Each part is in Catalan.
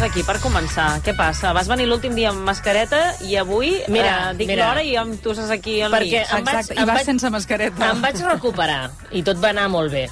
Tos aquí per començar. Què passa? Vas venir l'últim dia amb mascareta i avui Mira, eh, dic l'hora i em tosses aquí al Perquè mig. em vaig, Exacte, i em vas vaig, sense mascareta. em vaig recuperar i tot va anar molt bé.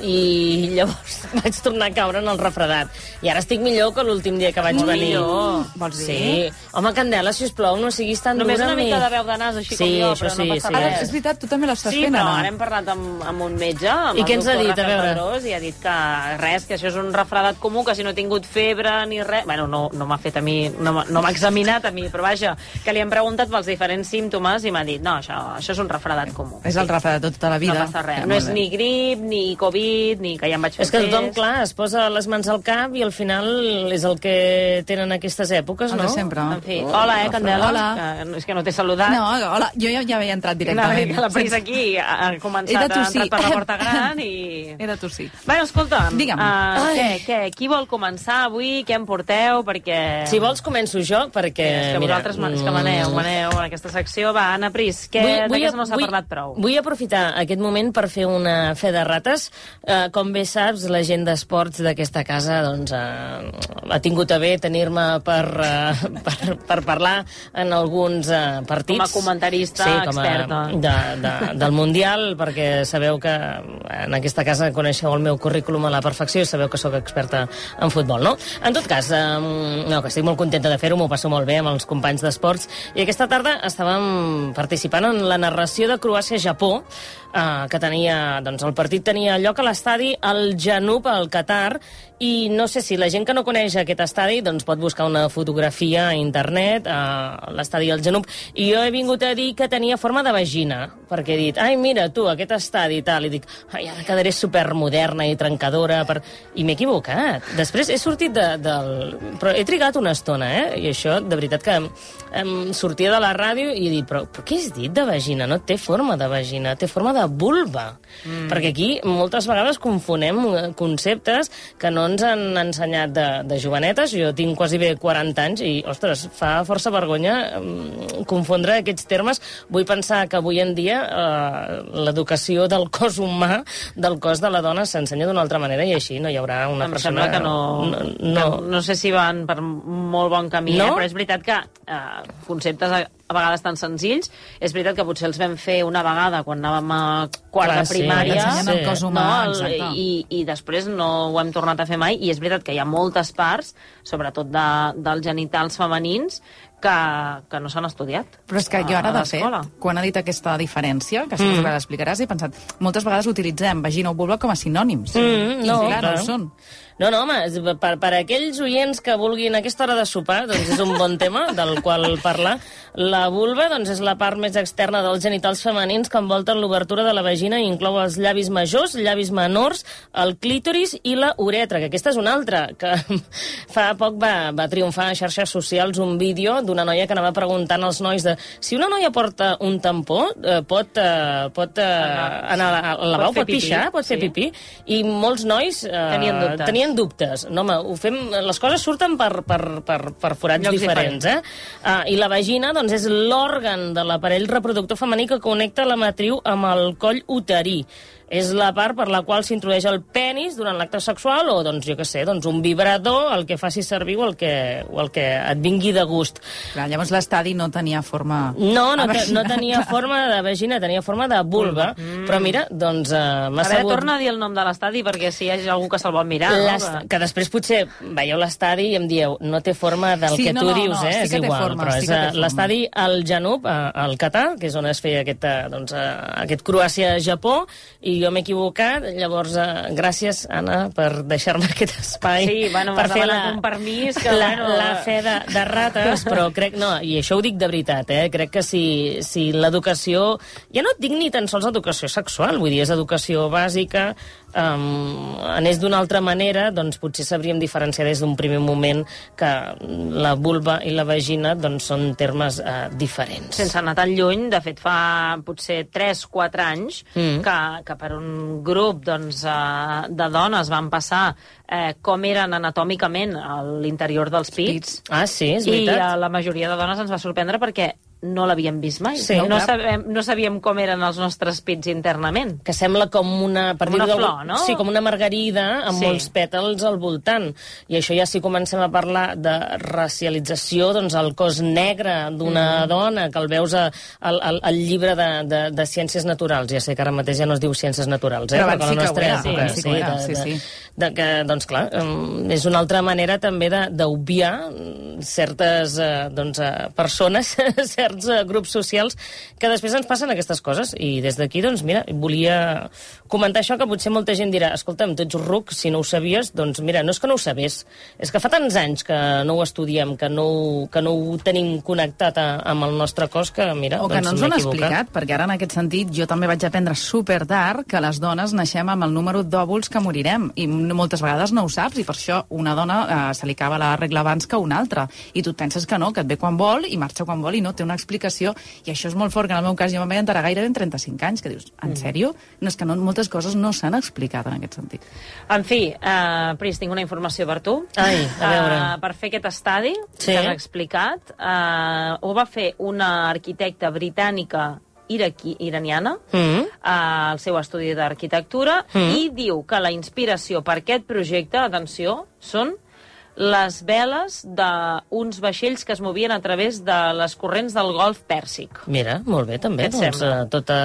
I llavors vaig tornar a caure en el refredat. I ara estic millor que l'últim dia que vaig Molt venir. millor, vols dir? Sí. Home, Candela, sisplau, no siguis tan Només dura una amb mi. mica de veu de nas, així Sí, com jo, això però sí, no passa sí. Ara, res. és veritat, tu també l'estàs Sí, fent, però Anna? ara hem parlat amb, amb un metge, amb I què ens ha doctor dit? A Rafael veure. Pedrós, i ha dit que res, que això és un refredat comú, que si no he tingut febre ni res... Bueno, no, no m'ha fet a mi, no m'ha no m'ha examinat a mi, però vaja, que li hem preguntat pels diferents símptomes i m'ha dit, no, això, això és un refredat comú. És el refredat de tota la vida. No passa res. No és ni grip, ni Covid, ni que ja em vaig fer És que tothom, clar, es posa les mans al cap i al final és el que tenen aquestes èpoques, El no? de sempre. En fi, hola, eh, Candela. Hola. Que, és que no t'he saludat. No, hola, jo ja, ja havia entrat No, directament. que la prisa aquí ha començat a entrar per la porta gran i... He de tossir. Bueno, escolta, Digue'm. Uh, què, què, qui vol començar avui? Què em porteu? Perquè... Si vols, començo jo, perquè... És que mira, vosaltres ma- és que maneu, mm, maneu en aquesta secció. Va, Anna Pris, què, de què no s'ha parlat prou? Vull aprofitar aquest moment per fer una fe de rates. Uh, com bé saps, la gent d'esports d'aquesta casa doncs, uh, ha tingut a bé tenir-me per, uh, per, per parlar en alguns uh, partits. Com a comentarista sí, com a, experta. De, de, del Mundial, perquè sabeu que en aquesta casa coneixeu el meu currículum a la perfecció i sabeu que sóc experta en futbol, no? En tot cas, um, no, que estic molt contenta de fer-ho, m'ho passo molt bé amb els companys d'esports, i aquesta tarda estàvem participant en la narració de Croàcia-Japó, uh, que tenia, doncs el partit tenia lloc a l'estadi al Janub, al Qatar, i no sé si la gent que no coneix aquest estadi doncs pot buscar una fotografia a internet, a l'estadi al Janub, i jo he vingut a dir que tenia forma de vagina, perquè he dit, ai, mira, tu, aquest estadi i tal, i dic, ai, ara quedaré supermoderna i trencadora, per... i m'he equivocat. Després he sortit de, del... Però he trigat una estona, eh? I això, de veritat que em sortia de la ràdio i he dit, però, però què has dit de vagina? No té forma de vagina, té forma de vulva. Mm. Perquè aquí moltes vegades confonem eh, conceptes que no ens han ensenyat de, de jovenetes. Jo tinc quasi bé 40 anys i, ostres, fa força vergonya mm, confondre aquests termes. Vull pensar que avui en dia eh, l'educació del cos humà, del cos de la dona, s'ensenya d'una altra manera i així no hi haurà una em persona... sembla que no, no, no. no. Sé si van per molt bon camí, No? eh? però és veritat que eh, conceptes a, vegades tan senzills, és veritat que potser els vam fer una vegada quan anàvem a quart Clar, de sí, primària, ensenyen el cos humà, no? exacte. I, i després no ho hem tornat a fer mai, i és veritat que hi ha moltes parts, sobretot de, dels genitals femenins, que, que no s'han estudiat. Però és que jo ara, de fet, quan ha dit aquesta diferència, que suposo que l'explicaràs, he pensat, moltes vegades utilitzem vagina o vulva com a sinònims. Mm, I no, clar, no ho són. No, no, home, per, per aquells oients que vulguin a aquesta hora de sopar, doncs és un bon tema del qual parlar. La vulva doncs, és la part més externa dels genitals femenins que envolten l'obertura de la vagina i inclou els llavis majors, llavis menors, el clítoris i la uretra, que aquesta és una altra, que fa poc va, va triomfar a xarxes socials un vídeo d'una noia que anava preguntant als nois de si una noia porta un tampó, eh, pot, eh, pot eh, anar al lavabo, fer pot, pixar, pipí, pot fer sí. pipí, i molts nois eh, Tenien dubtes. tenien dubtes. No, home, ho fem, les coses surten per, per, per, per forats Llocs diferents, eh? Uh, I la vagina, doncs, és l'òrgan de l'aparell reproductor femení que connecta la matriu amb el coll uterí. És la part per la qual s'introdueix el penis durant l'acte sexual o, doncs, jo què sé, doncs, un vibrador, el que faci servir o el que, o el que et vingui de gust. Clar, llavors l'estadi no tenia forma... No, no, te, no tenia clar. forma de vagina, tenia forma de vulva. Mm. Però mira, doncs uh, m'ha A veure, sabut... torna a dir el nom de l'estadi, perquè si hi ha algú que se'l vol mirar... No? que després potser veieu l'estadi i em dieu no té forma del Sí, que no, tu no, dius, no, eh? sí és que igual, forma, però sí és que eh, l'estadi al Janub, a- al Qatar, que és on es feia aquest, eh, doncs, eh, aquest Croàcia-Japó, i jo m'he equivocat, llavors eh, gràcies, Anna, per deixar-me aquest espai Sí, bueno, per m'has demanat un permís que, la, bueno, la fe de, de rates, però crec, no, i això ho dic de veritat, eh? crec que si, si l'educació, ja no et dic ni tan sols educació sexual, vull dir, és educació bàsica, um, anés d'una altra manera, doncs potser sabríem diferenciar des d'un primer moment que la vulva i la vagina doncs, són termes uh, diferents. Sense anar tan lluny, de fet fa potser 3-4 anys mm. que, que per un grup doncs, uh, de dones van passar eh, com eren anatòmicament a l'interior dels pits. Ah, sí, és I veritat. a la majoria de dones ens va sorprendre perquè no l'havíem vist mai. Sí, no, sabem, no sabíem com eren els nostres pits internament. que sembla com una... Per Com una flor, no? Sí, com una margarida amb Sí. molts pètals al voltant. I això ja si comencem a parlar de racialització, doncs el cos negre d'una Mm. dona, que el veus a, al, al, al llibre de, de, de Ciències Naturals. Ja sé que ara mateix ja no es diu Ciències Naturals, eh? Però perquè abans sí la que ho nostra era, sí de, sí, de, sí. De, que, doncs clar, és una altra manera també de- d'obviar certes eh, doncs, eh, persones, certs eh, grups socials, que després ens passen aquestes coses. I des d'aquí, doncs, mira, volia comentar això, que potser molta gent dirà, escolta'm, tu ets ruc, si no ho sabies, doncs mira, no és que no ho sabés, és que fa tants anys que no ho estudiem, que no, que no ho tenim connectat a, amb el nostre cos, que mira, O que doncs no ens ho han explicat, perquè ara en aquest sentit jo també vaig aprendre super tard que les dones naixem amb el número d'òvuls que morirem i moltes vegades no ho saps i per això una dona eh, se li acaba la regla abans que una altra i tu et penses que no, que et ve quan vol i marxa quan vol i no té una explicació i això és molt fort, que en el meu cas jo me'n vaig enterar gairebé en 35 anys, que dius, en sèrio? No, és que no, moltes coses no s'han explicat en aquest sentit. En fi, uh, Pris, tinc una informació per tu. Ai, a veure. Uh, per fer aquest estadi Sí. que has explicat, uh, ho va fer una arquitecta britànica iraqui, iraniana Mm. al seu estudi d'arquitectura i diu que la inspiració per aquest projecte, atenció, són les veles d'uns vaixells que es movien a través de les corrents del golf Pèrsic. Mira, molt bé, també. Què et Doncs, sembla? eh, tota...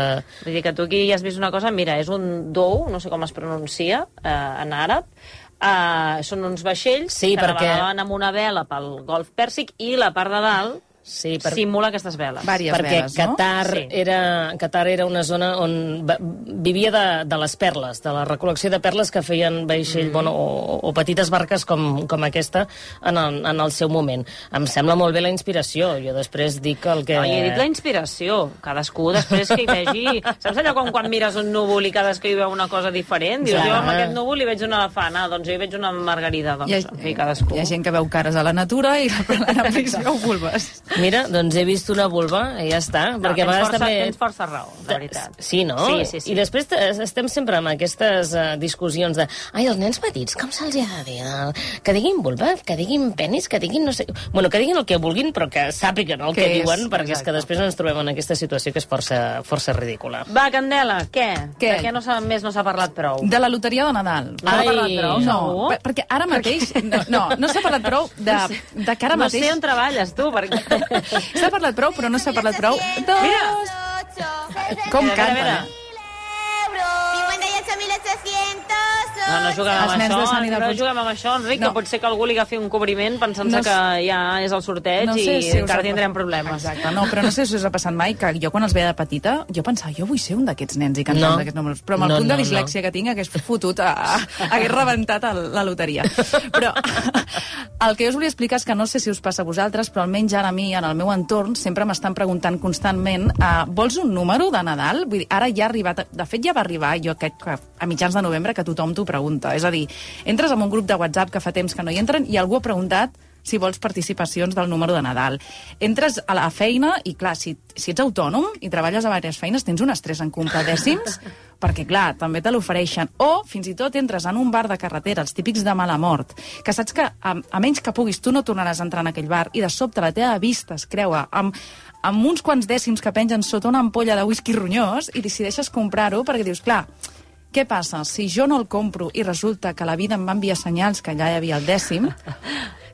Vull dir que tu aquí ja has vist una cosa, mira, és un dou, no sé com es pronuncia eh, en àrab, eh, són uns vaixells Sí, que perquè- navegaven amb una vela pel golf Pèrsic i la part de dalt Sí, per... simula aquestes veles. Vàries perquè veles, no? Qatar, Sí. era, Qatar era una zona on va, vivia de, de les perles, de la recol·lecció de perles que feien vaixell, mm. bueno, o, o petites barques com, com aquesta en el, en el seu moment. Em sembla molt bé la inspiració. Jo després dic el que... No, he dit la inspiració. Cadascú després que hi vegi... Saps allò com quan mires un núvol i cadascú hi veu una cosa diferent? Dius, Clar. jo amb aquest núvol hi veig un elefant, ah, doncs jo hi veig una margarida. Doncs, Hi ha, en fi, cadascú. hi ha gent que veu cares a la natura i la Pris veu vulves. Mira, doncs he vist una vulva i ja està. No, perquè a tens, vegades força, també... tens força raó, de veritat. Sí, no? Sí, sí, sí. I després estem sempre amb aquestes uh, discussions de ai, els nens petits, com se'ls ha de dir? El- Que diguin vulva, que diguin penis, que diguin no sé... Bueno, que diguin el que vulguin, però que sàpiguen el que és? diuen, perquè és que Exacte. després ens trobem en aquesta situació que és força, força ridícula. Va, Candela, què? Què? De què no més no s'ha parlat prou? De la loteria de Nadal. No Ai, parlat prou, No, segur? per- perquè ara mateix... No, no, no s'ha parlat prou de, de que ara no mateix... sé on treballes, tu, perquè... s'ha parlat prou, però no s'ha parlat prou. Dos. Mira! Com canta. 58.800. No, no juguem Els amb nens de això, Sant no juguem amb això, Enric, No. que pot ser que algú li agafi un cobriment pensant-se No que ja és el sorteig No sé i si us encara ha- tindrem problemes. Exacte, no, però no sé si us ha passat mai que jo quan els veia de petita, jo pensava, jo vull ser un d'aquests nens i cantar No. no. d'aquests números, però amb el No, punt no, de dislèxia que tinc hagués fotut, a, a, hagués rebentat el, la loteria. Però el que jo us volia explicar és que no sé si us passa a vosaltres, però almenys ara a mi, en el meu entorn, sempre m'estan preguntant constantment uh, vols un número de Nadal? Vull dir, ara ja ha arribat, de fet ja va arribar, jo que a mitjans de novembre, que tothom t'ho pregunta. És a dir, entres en un grup de WhatsApp que fa temps que no hi entren i algú ha preguntat si vols participacions del número de Nadal. Entres a la feina i, clar, si, si ets autònom i treballes a diverses feines, tens un estrès en comprar dècims, perquè, clar, també te l'ofereixen. O, fins i tot, entres en un bar de carretera, els típics de mala mort, que saps que, a, a menys que puguis, tu no tornaràs a entrar en aquell bar, i de sobte la teva vista es creua amb, amb uns quants dècims que pengen sota una ampolla de whisky ronyós i decideixes comprar-ho perquè dius, clar, què passa? Si jo no el compro i resulta que la vida em va enviar senyals que allà hi havia el dècim,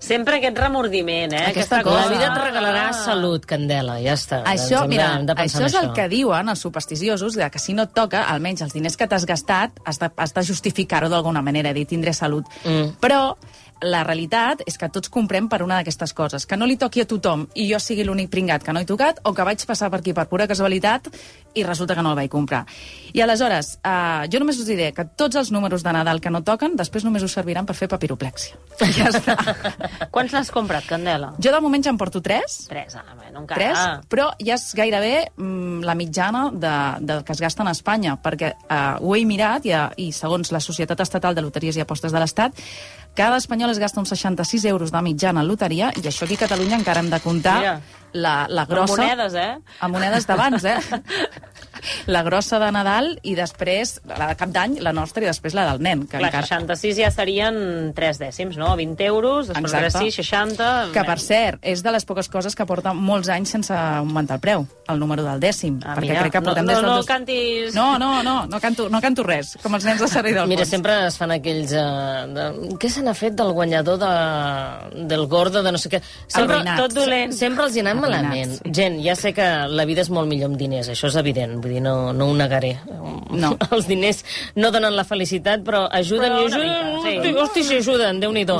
Sempre aquest remordiment, eh? Aquesta La cosa. vida et regalarà salut, Candela, ja està. Això, Doncs hem mira, de, hem de això és el que diuen els supersticiosos, de que si no et toca, almenys els diners que t'has gastat, has de, has de justificar-ho d'alguna manera, dir, tindré salut. Mm. Però la realitat és que tots comprem per una d'aquestes coses. Que no li toqui a tothom i jo sigui l'únic pringat que no he tocat, o que vaig passar per aquí per pura casualitat i resulta que no el vaig comprar. I aleshores, eh, jo només us diré que tots els números de Nadal que no toquen, després només us serviran per fer papiroplexia. Ja està. Quants n'has comprat, Candela? Jo de moment ja en porto tres, Tres, ah, bueno, encara. tres, però ja és gairebé mm, la mitjana de, del que es gasta en Espanya, perquè eh, ho he mirat i, eh, i segons la Societat Estatal de Loteries i Apostes de l'Estat, cada espanyol es gasta uns 66 euros de mitjana en loteria, i això aquí a Catalunya encara hem de comptar Mira. la, la Amb grossa... monedes, eh? Amb monedes d'abans, eh? la grossa de Nadal i després la de cap d'any, la nostra, i després la del nen. Que Clar, encara... 66 ja serien 3 dècims, no? 20 euros, després Exacte. 3, 6, 60... Que, per cert, és de les poques coses que porta molts anys sense augmentar el preu, el número del dècim. Ah, perquè mira, crec que no, portem no, des del no dos- cantis... No, no, no, no canto, no canto res, com els nens de Serra i del Mira, sempre es fan aquells... Uh, de... Què se n'ha fet del guanyador de... del gordo, de no sé què? Sempre, tot dolent. sempre els hi anem malament. Gent, ja sé que la vida és molt millor amb diners, això és evident, vull dir, no, no ho negaré. No. Els diners no donen la felicitat, però ajuden Però i ajuden. mica, sí. Hosti, si ajuden, Déu-n'hi-do.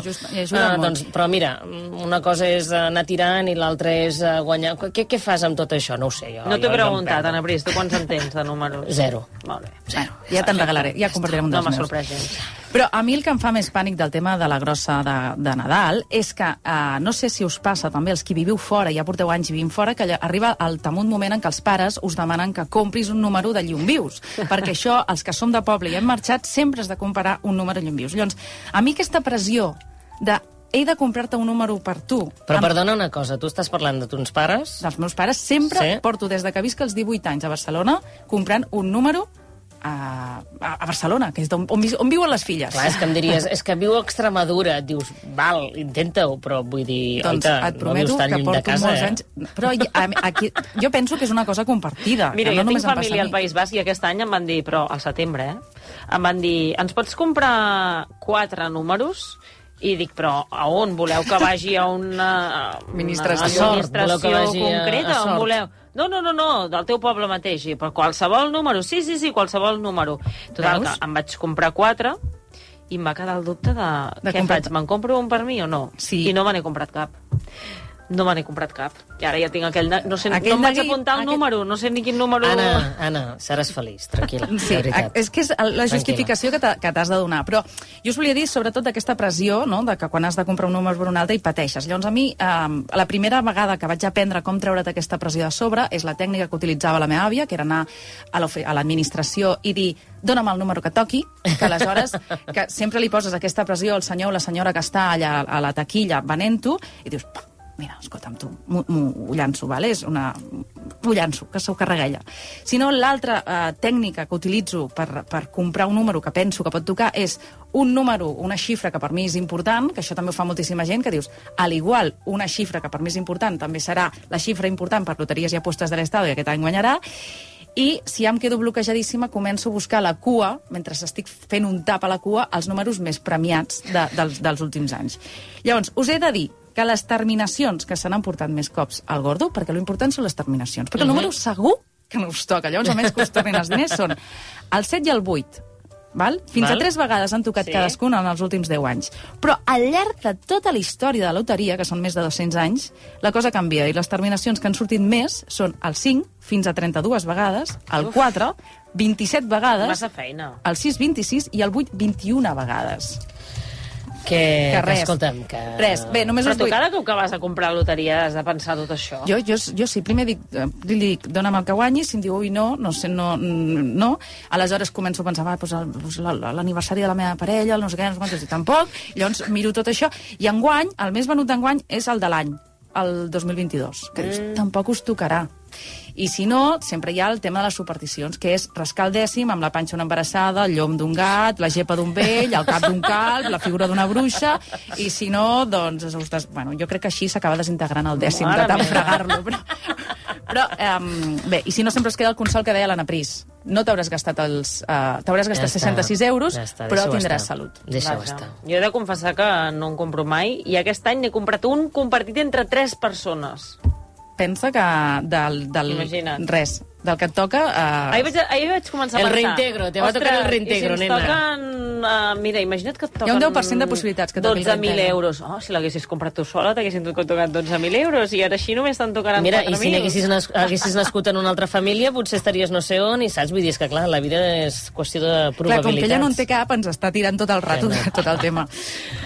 Ah, doncs, però mira, una cosa és anar tirant i l'altra és eh, guanyar. Què, què fas amb tot això? No ho sé. Jo, No t'he preguntat. Anna Pris, tu quants en tens de números? Zero. Molt bé. Bueno, ja te'n regalaré, ja compartirem un No dels m'ha meus. sorprès gens. Però a mi el que em fa més pànic del tema de la grossa de, de Nadal és que, eh, no sé si us passa també, els que viviu fora, ja porteu anys vivint fora, que arriba el temut moment en què els pares us demanen que compris un número de llum vius, perquè això, els que som de poble i hem marxat, sempre has de comparar un número de llum vius. Llavors, a mi aquesta pressió de he de comprar-te un número per tu, Però amb- perdona una cosa, tu estàs parlant de tons pares? dels meus pares, sempre Sí. porto des de que visc els 18 anys a Barcelona comprant un número a, a, Barcelona, que és on, on, on viuen les filles. Clar, és que em diries, és que viu a Extremadura, et dius, val, intenta-ho, però vull dir, Doncs oita, et no prometo tan que porto de casa, molts eh? anys... Però a- aquí, jo penso que és una cosa compartida. Mira, que jo no tinc família al. País Basc i aquest any em van dir, però al setembre, eh? Em van dir, ens pots comprar quatre números? I dic, però a on? Voleu que vagi a una, Administració. una A sort, voleu que administració vagi a- concreta? a on sort. voleu? No, no, no, no, del teu poble mateix. I, però qualsevol número, sí, sí, sí, qualsevol número. Total, Veus? que em vaig comprar quatre i em va quedar el dubte de, De què comprar- faig, me'n compro un per mi o no? Sí. I no me n'he comprat cap. No me n'he comprat cap. I ara ja tinc aquell... ne- No, sé, Aquell no em vaig apuntar el aquest- número, no sé ni quin número... Anna, Anna, seràs feliç, tranquil·la, Sí, de veritat. és que és la justificació que t'ha- que t'has de donar. Però jo us volia dir, sobretot, d'aquesta pressió, no?, de que quan has de comprar un número per un altre hi pateixes. Llavors, a mi, eh, la primera vegada que vaig aprendre com treure't aquesta pressió de sobre és la tècnica que utilitzava la meva àvia, que era anar a l'ofi- a l'administració i dir dona'm el número que toqui, que aleshores que sempre li poses aquesta pressió al senyor o la senyora que està allà a la taquilla venent-ho i dius, "Pa, mira, escolta'm tu, m'ho- m'ho llanço, vale? és una... ho llanço, que s'ho carrega ella. Si no, l'altra eh, tècnica que utilitzo per, per comprar un número que penso que pot tocar és un número, una xifra que per mi és important, que això també ho fa moltíssima gent, que dius, al igual, una xifra que per mi és important també serà la xifra important per loteries i apostes de l'Estado i aquest any guanyarà, i si ja em quedo bloquejadíssima, començo a buscar la cua, mentre estic fent un tap a la cua, els números més premiats de, dels, dels últims anys. Llavors, us he de dir que les terminacions que se n'han portat més cops al gordo, perquè l'important són les terminacions, perquè el número segur que no us toca. Llavors, a més que us tornin els diners, són el 7 i el 8. Val? Fins Val. a tres vegades han tocat sí. cadascun en els últims 10 anys. Però al llarg de tota la història de la loteria, que són més de 200 anys, la cosa canvia i les terminacions que han sortit més són el 5 fins a 32 vegades, el 4 27 vegades, Massa feina. el 6 26 i el 8 21 vegades. Que, Que res. escolta'm, que... Res. Bé, només Però us tu vull... cada cop que vas a comprar loteria has de pensar tot això. Jo, jo, jo sí, primer dic, eh, li dic, dona'm el que guanyi, si em diu, ui, no, no sé, no, mm, no. Aleshores començo a pensar, va, doncs, el- doncs la- l'aniversari de la meva parella, el no sé què, no sé quantos, i tampoc. Llavors miro tot això, i enguany, el més venut d'enguany és el de l'any, el 2022, que dius, tampoc us tocarà. I si no, sempre hi ha el tema de les supersticions, que és rascar el dècim amb la panxa una embarassada, el llom d'un gat, la gepa d'un vell, el cap d'un calb, la figura d'una bruixa, i si no, doncs, us des... bueno, jo crec que així s'acaba desintegrant el dècim Mare de tant fregar-lo. Però, però um, bé, i si no sempre es queda el consol que deia l'Anna Pris. No t'hauràs gastat els... Uh, t'hauràs gastat Ja està. 66 euros, Ja està, però tindràs estar. salut. Deixa-ho estar. Jo he de confessar que no en compro mai i aquest any n'he comprat un compartit entre tres persones. Pensa que del... del Imagina't. Res. Del que et toca... Uh... Ahir vaig, ahir vaig començar El a pensar... reintegro, te va tocar el reintegro, i si ens nena. toquen... Uh, mira, imagina't que et toquen... Hi ha un 10% de possibilitats que toqui el 12.000 reintegro. euros. Oh, si l'haguessis comprat tu sola, t'haguessin tocat 12.000 euros, i ara així només te'n tocaran Mira, 4.000. i si n'haguessis nas haguessis nascut en una altra família, potser estaries no sé on, i saps? Vull dir, és que clar, la vida és qüestió de Clar, probabilitats. com que ella no en té cap, ens està tirant tot el rato Sí, no. tot el tema.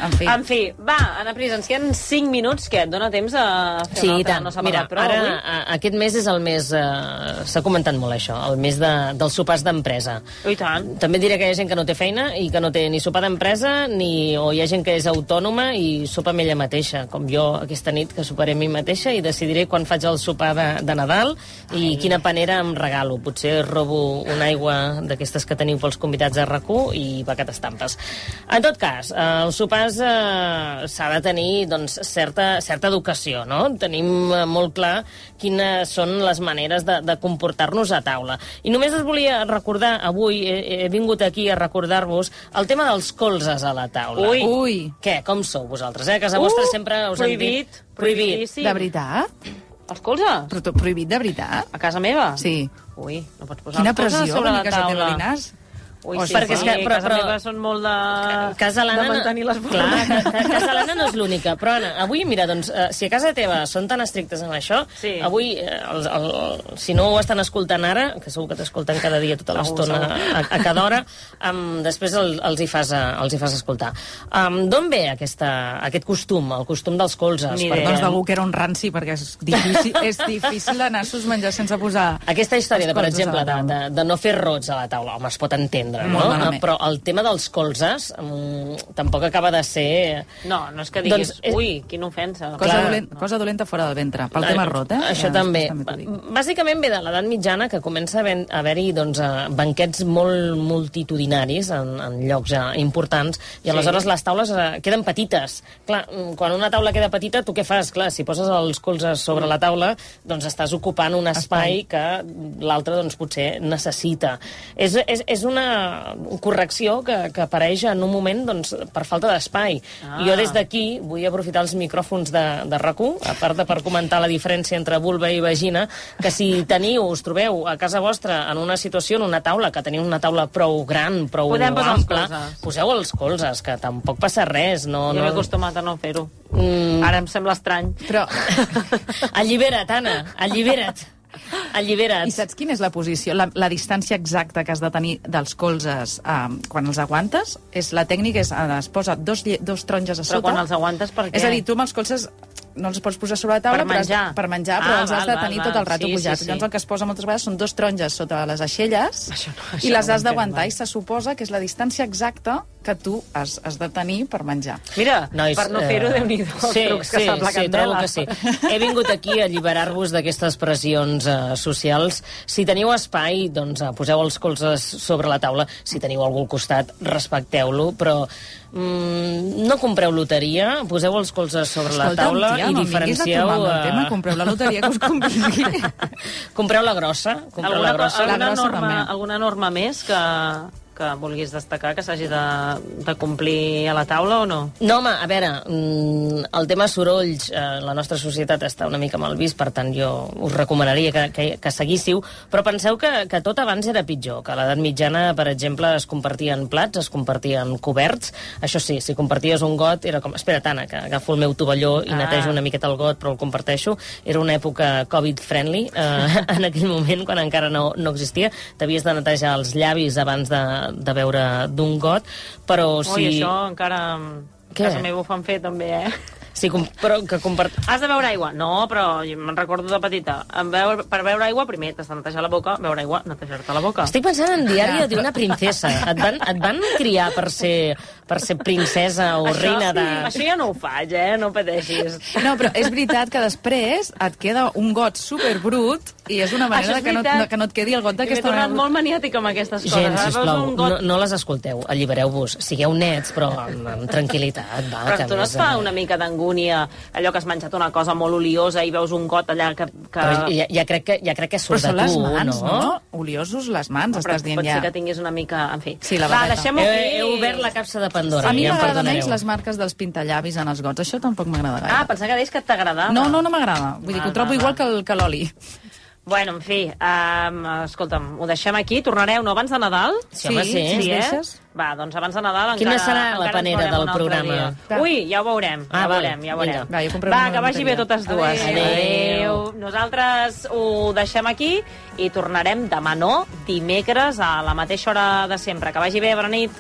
En fi. En fi, va, Anna Pris, ens queden 5 minuts, que et dona temps a fer Sí, una altra, tant. no s'ha Mira, parlat prou ara, avui? a- aquest mes és el mes... Eh, comentat molt això, el mes de, dels sopars d'empresa. I tant. També diré que hi ha gent que no té feina i que no té ni sopar d'empresa, ni... o hi ha gent que és autònoma i sopa amb ella mateixa, com jo aquesta nit, que soparé a mi mateixa i decidiré quan faig el sopar de, de Nadal i Ai. quina panera em regalo. Potser robo una aigua d'aquestes que teniu pels convidats de rac i va que t'estampes. En tot cas, eh, els sopars eh, s'ha de tenir doncs, certa, certa educació, no? Tenim eh, molt clar quines són les maneres de, de comportar-nos a taula. I només us volia recordar, avui he, he vingut aquí a recordar-vos el tema dels colzes a la taula. Ui. Ui, Què, com sou vosaltres? Eh? A casa vostra Uh, sempre us prohibit, han dit... prohibidíssim. de veritat? Els colzes? Però tot prohibit de veritat? A casa meva? Sí. Ui, no pots posar Quina els colzes pressió sobre la a casa teva, taula. Ui, sí, perquè és sí, que- però- casa però- meva són molt de... Casa l'Anna... de mantenir les Clar, formes. ca, ca, casa l'Anna no és l'única. Però, Anna, avui, mira, doncs, eh, si a casa teva són tan estrictes en això, Sí. avui, eh, el, el, si no ho estan escoltant ara, que segur que t'escolten cada dia tota l'estona a, a cada hora, um, després el, els, hi fas, eh, els hi fas escoltar. Um, D'on ve aquesta, aquest costum, el costum dels colzes? Ni Perquè idea. Doncs d'algú que era un ranci, perquè és difícil, és difícil anar-s'os menjar sense posar... Aquesta història, de, per exemple, de, de, de no fer rots a la taula, home, es pot entendre, no? Molt malament. Però el tema dels colzes mm, tampoc acaba de ser... No, no és que diguis, Doncs, eh, ui, quina ofensa. Cosa, Clar. dolent, cosa dolenta fora del ventre. Pel tema rot, eh? Això Ja, també. també. Bàsicament ve de l'edat mitjana que comença a haver- a haver-hi doncs, eh, banquets molt multitudinaris en, en llocs eh, importants i aleshores les taules eh, queden petites. Clar, mm, quan una taula queda petita, tu què fas? Clar, si poses els colzes sobre la taula, doncs estàs ocupant un espai, que l'altre doncs, potser necessita. És, és, és una correcció que, que apareix en un moment doncs, per falta d'espai. Ah. Jo des d'aquí vull aprofitar els micròfons de, de rac a part de per comentar la diferència entre vulva i vagina, que si teniu, us trobeu a casa vostra en una situació, en una taula, que teniu una taula prou gran, prou Podem els ampla, colzes. poseu els colzes, que tampoc passa res. No, Jo m'he no... acostumat a no fer-ho. Mm. Ara em sembla estrany. Però, Allibera't, Anna, allibera't. Allibera't. i saps quina és la posició, la, la distància exacta que has de tenir dels colzes um, quan els aguantes? És, la tècnica és, eh, es posa dos, dos taronges a Però sota. quan els aguantes, per què? És a dir, tu amb els colzes no els pots posar sobre la taula, Per però menjar. per menjar, però Ah, els has val, de tenir val. tot el rato Sí, pujats. sí, sí. Llavors el que es posa moltes vegades són dos taronges sota les aixelles Això no- i això les no ho has d'aguantar i se suposa que és la distància exacta que tu has, has de tenir per menjar. Mira, Nois, per no fer-ho, eh, Déu-n'hi-do, els sí, trucs que sí, sap la sí, trobo candela. que sí. He vingut aquí a alliberar-vos d'aquestes pressions eh, socials. Si teniu espai, doncs eh, poseu els colzes sobre la taula. Si teniu algú al costat, respecteu-lo, però mm, no compreu loteria, poseu els colzes sobre la Escolta'm, taula tia, i no a diferencieu... tomar el meu eh, tema, compreu la loteria que us convingui. compreu la grossa, compreu alguna, la grossa. alguna, La grossa norma, també. alguna norma més que, que vulguis destacar, que s'hagi de, de complir a la taula o no? No, home, a veure, mm, el tema sorolls, eh, la nostra societat està una mica mal vist, per tant jo us recomanaria que, que, que seguíssiu, però penseu que, que tot abans era pitjor, que a l'edat mitjana, per exemple, es compartien plats, es compartien coberts, això sí, si comparties un got era com, espera, Tana, que agafo el meu tovalló i Ah. netejo una miqueta el got, però el comparteixo. Era una època covid-friendly, eh, en aquell moment, quan encara no, no existia. T'havies de netejar els llavis abans de, de beure d'un got, però Ui, si... això encara... Què? casa meva ho fan fer, també, eh? Sí, com, però que compart... Has de beure aigua? No, però me'n recordo de petita. En beure, per beure aigua, primer t'has de netejar la boca, beure aigua, netejar-te la boca. Estic pensant en diari Ja, d'una princesa. Et van, et van criar per ser, per ser princesa o això, reina de... Això ja no ho faig, eh? No pateixis. No, però és veritat que després et queda un got superbrut i és una manera és que no, que no et quedi el got I M'he d'aquesta tornat manera. molt maniàtica amb aquestes coses. Gent, sisplau, un no, got... no les escolteu, allibereu-vos. Sigueu nets, però amb, amb tranquil·litat, va. Però que tu no et fa eh, una mica d'angúnia allò que has menjat una cosa molt oliosa i veus un got allà que... que... Però ja, ja, crec que, ja crec que Però surt de les tu, mans, no? no? Oliosos les mans, però estàs dient pot ja. ser que tinguis una mica... En fi. Sí, la Va, deixem-ho He, aquí. he obert la capsa de Pandora. A mi ja m'agrada menys les marques dels pintallavis en els gots. Això tampoc m'agrada gaire. Ah, pensava que deies que t'agradava. no, no, no m'agrada. Vull dir que ho trobo igual val. que el- que l'oli. Bueno, en fi, um, escolta'm, ho deixem aquí. Tornareu, no, abans de Nadal? Sí, home, sí. Sí, Sí, eh? deixes? Va, doncs abans de Nadal Quina encara... serà la encara panera del programa? dia. Ui, ja ho veurem, Ah, ja ho veurem, ja ho veurem. Va, Va, que vagi bé totes dues. Adéu. Nosaltres ho deixem aquí i tornarem demà no, dimecres a la mateixa hora de sempre. Que vagi bé, bona nit.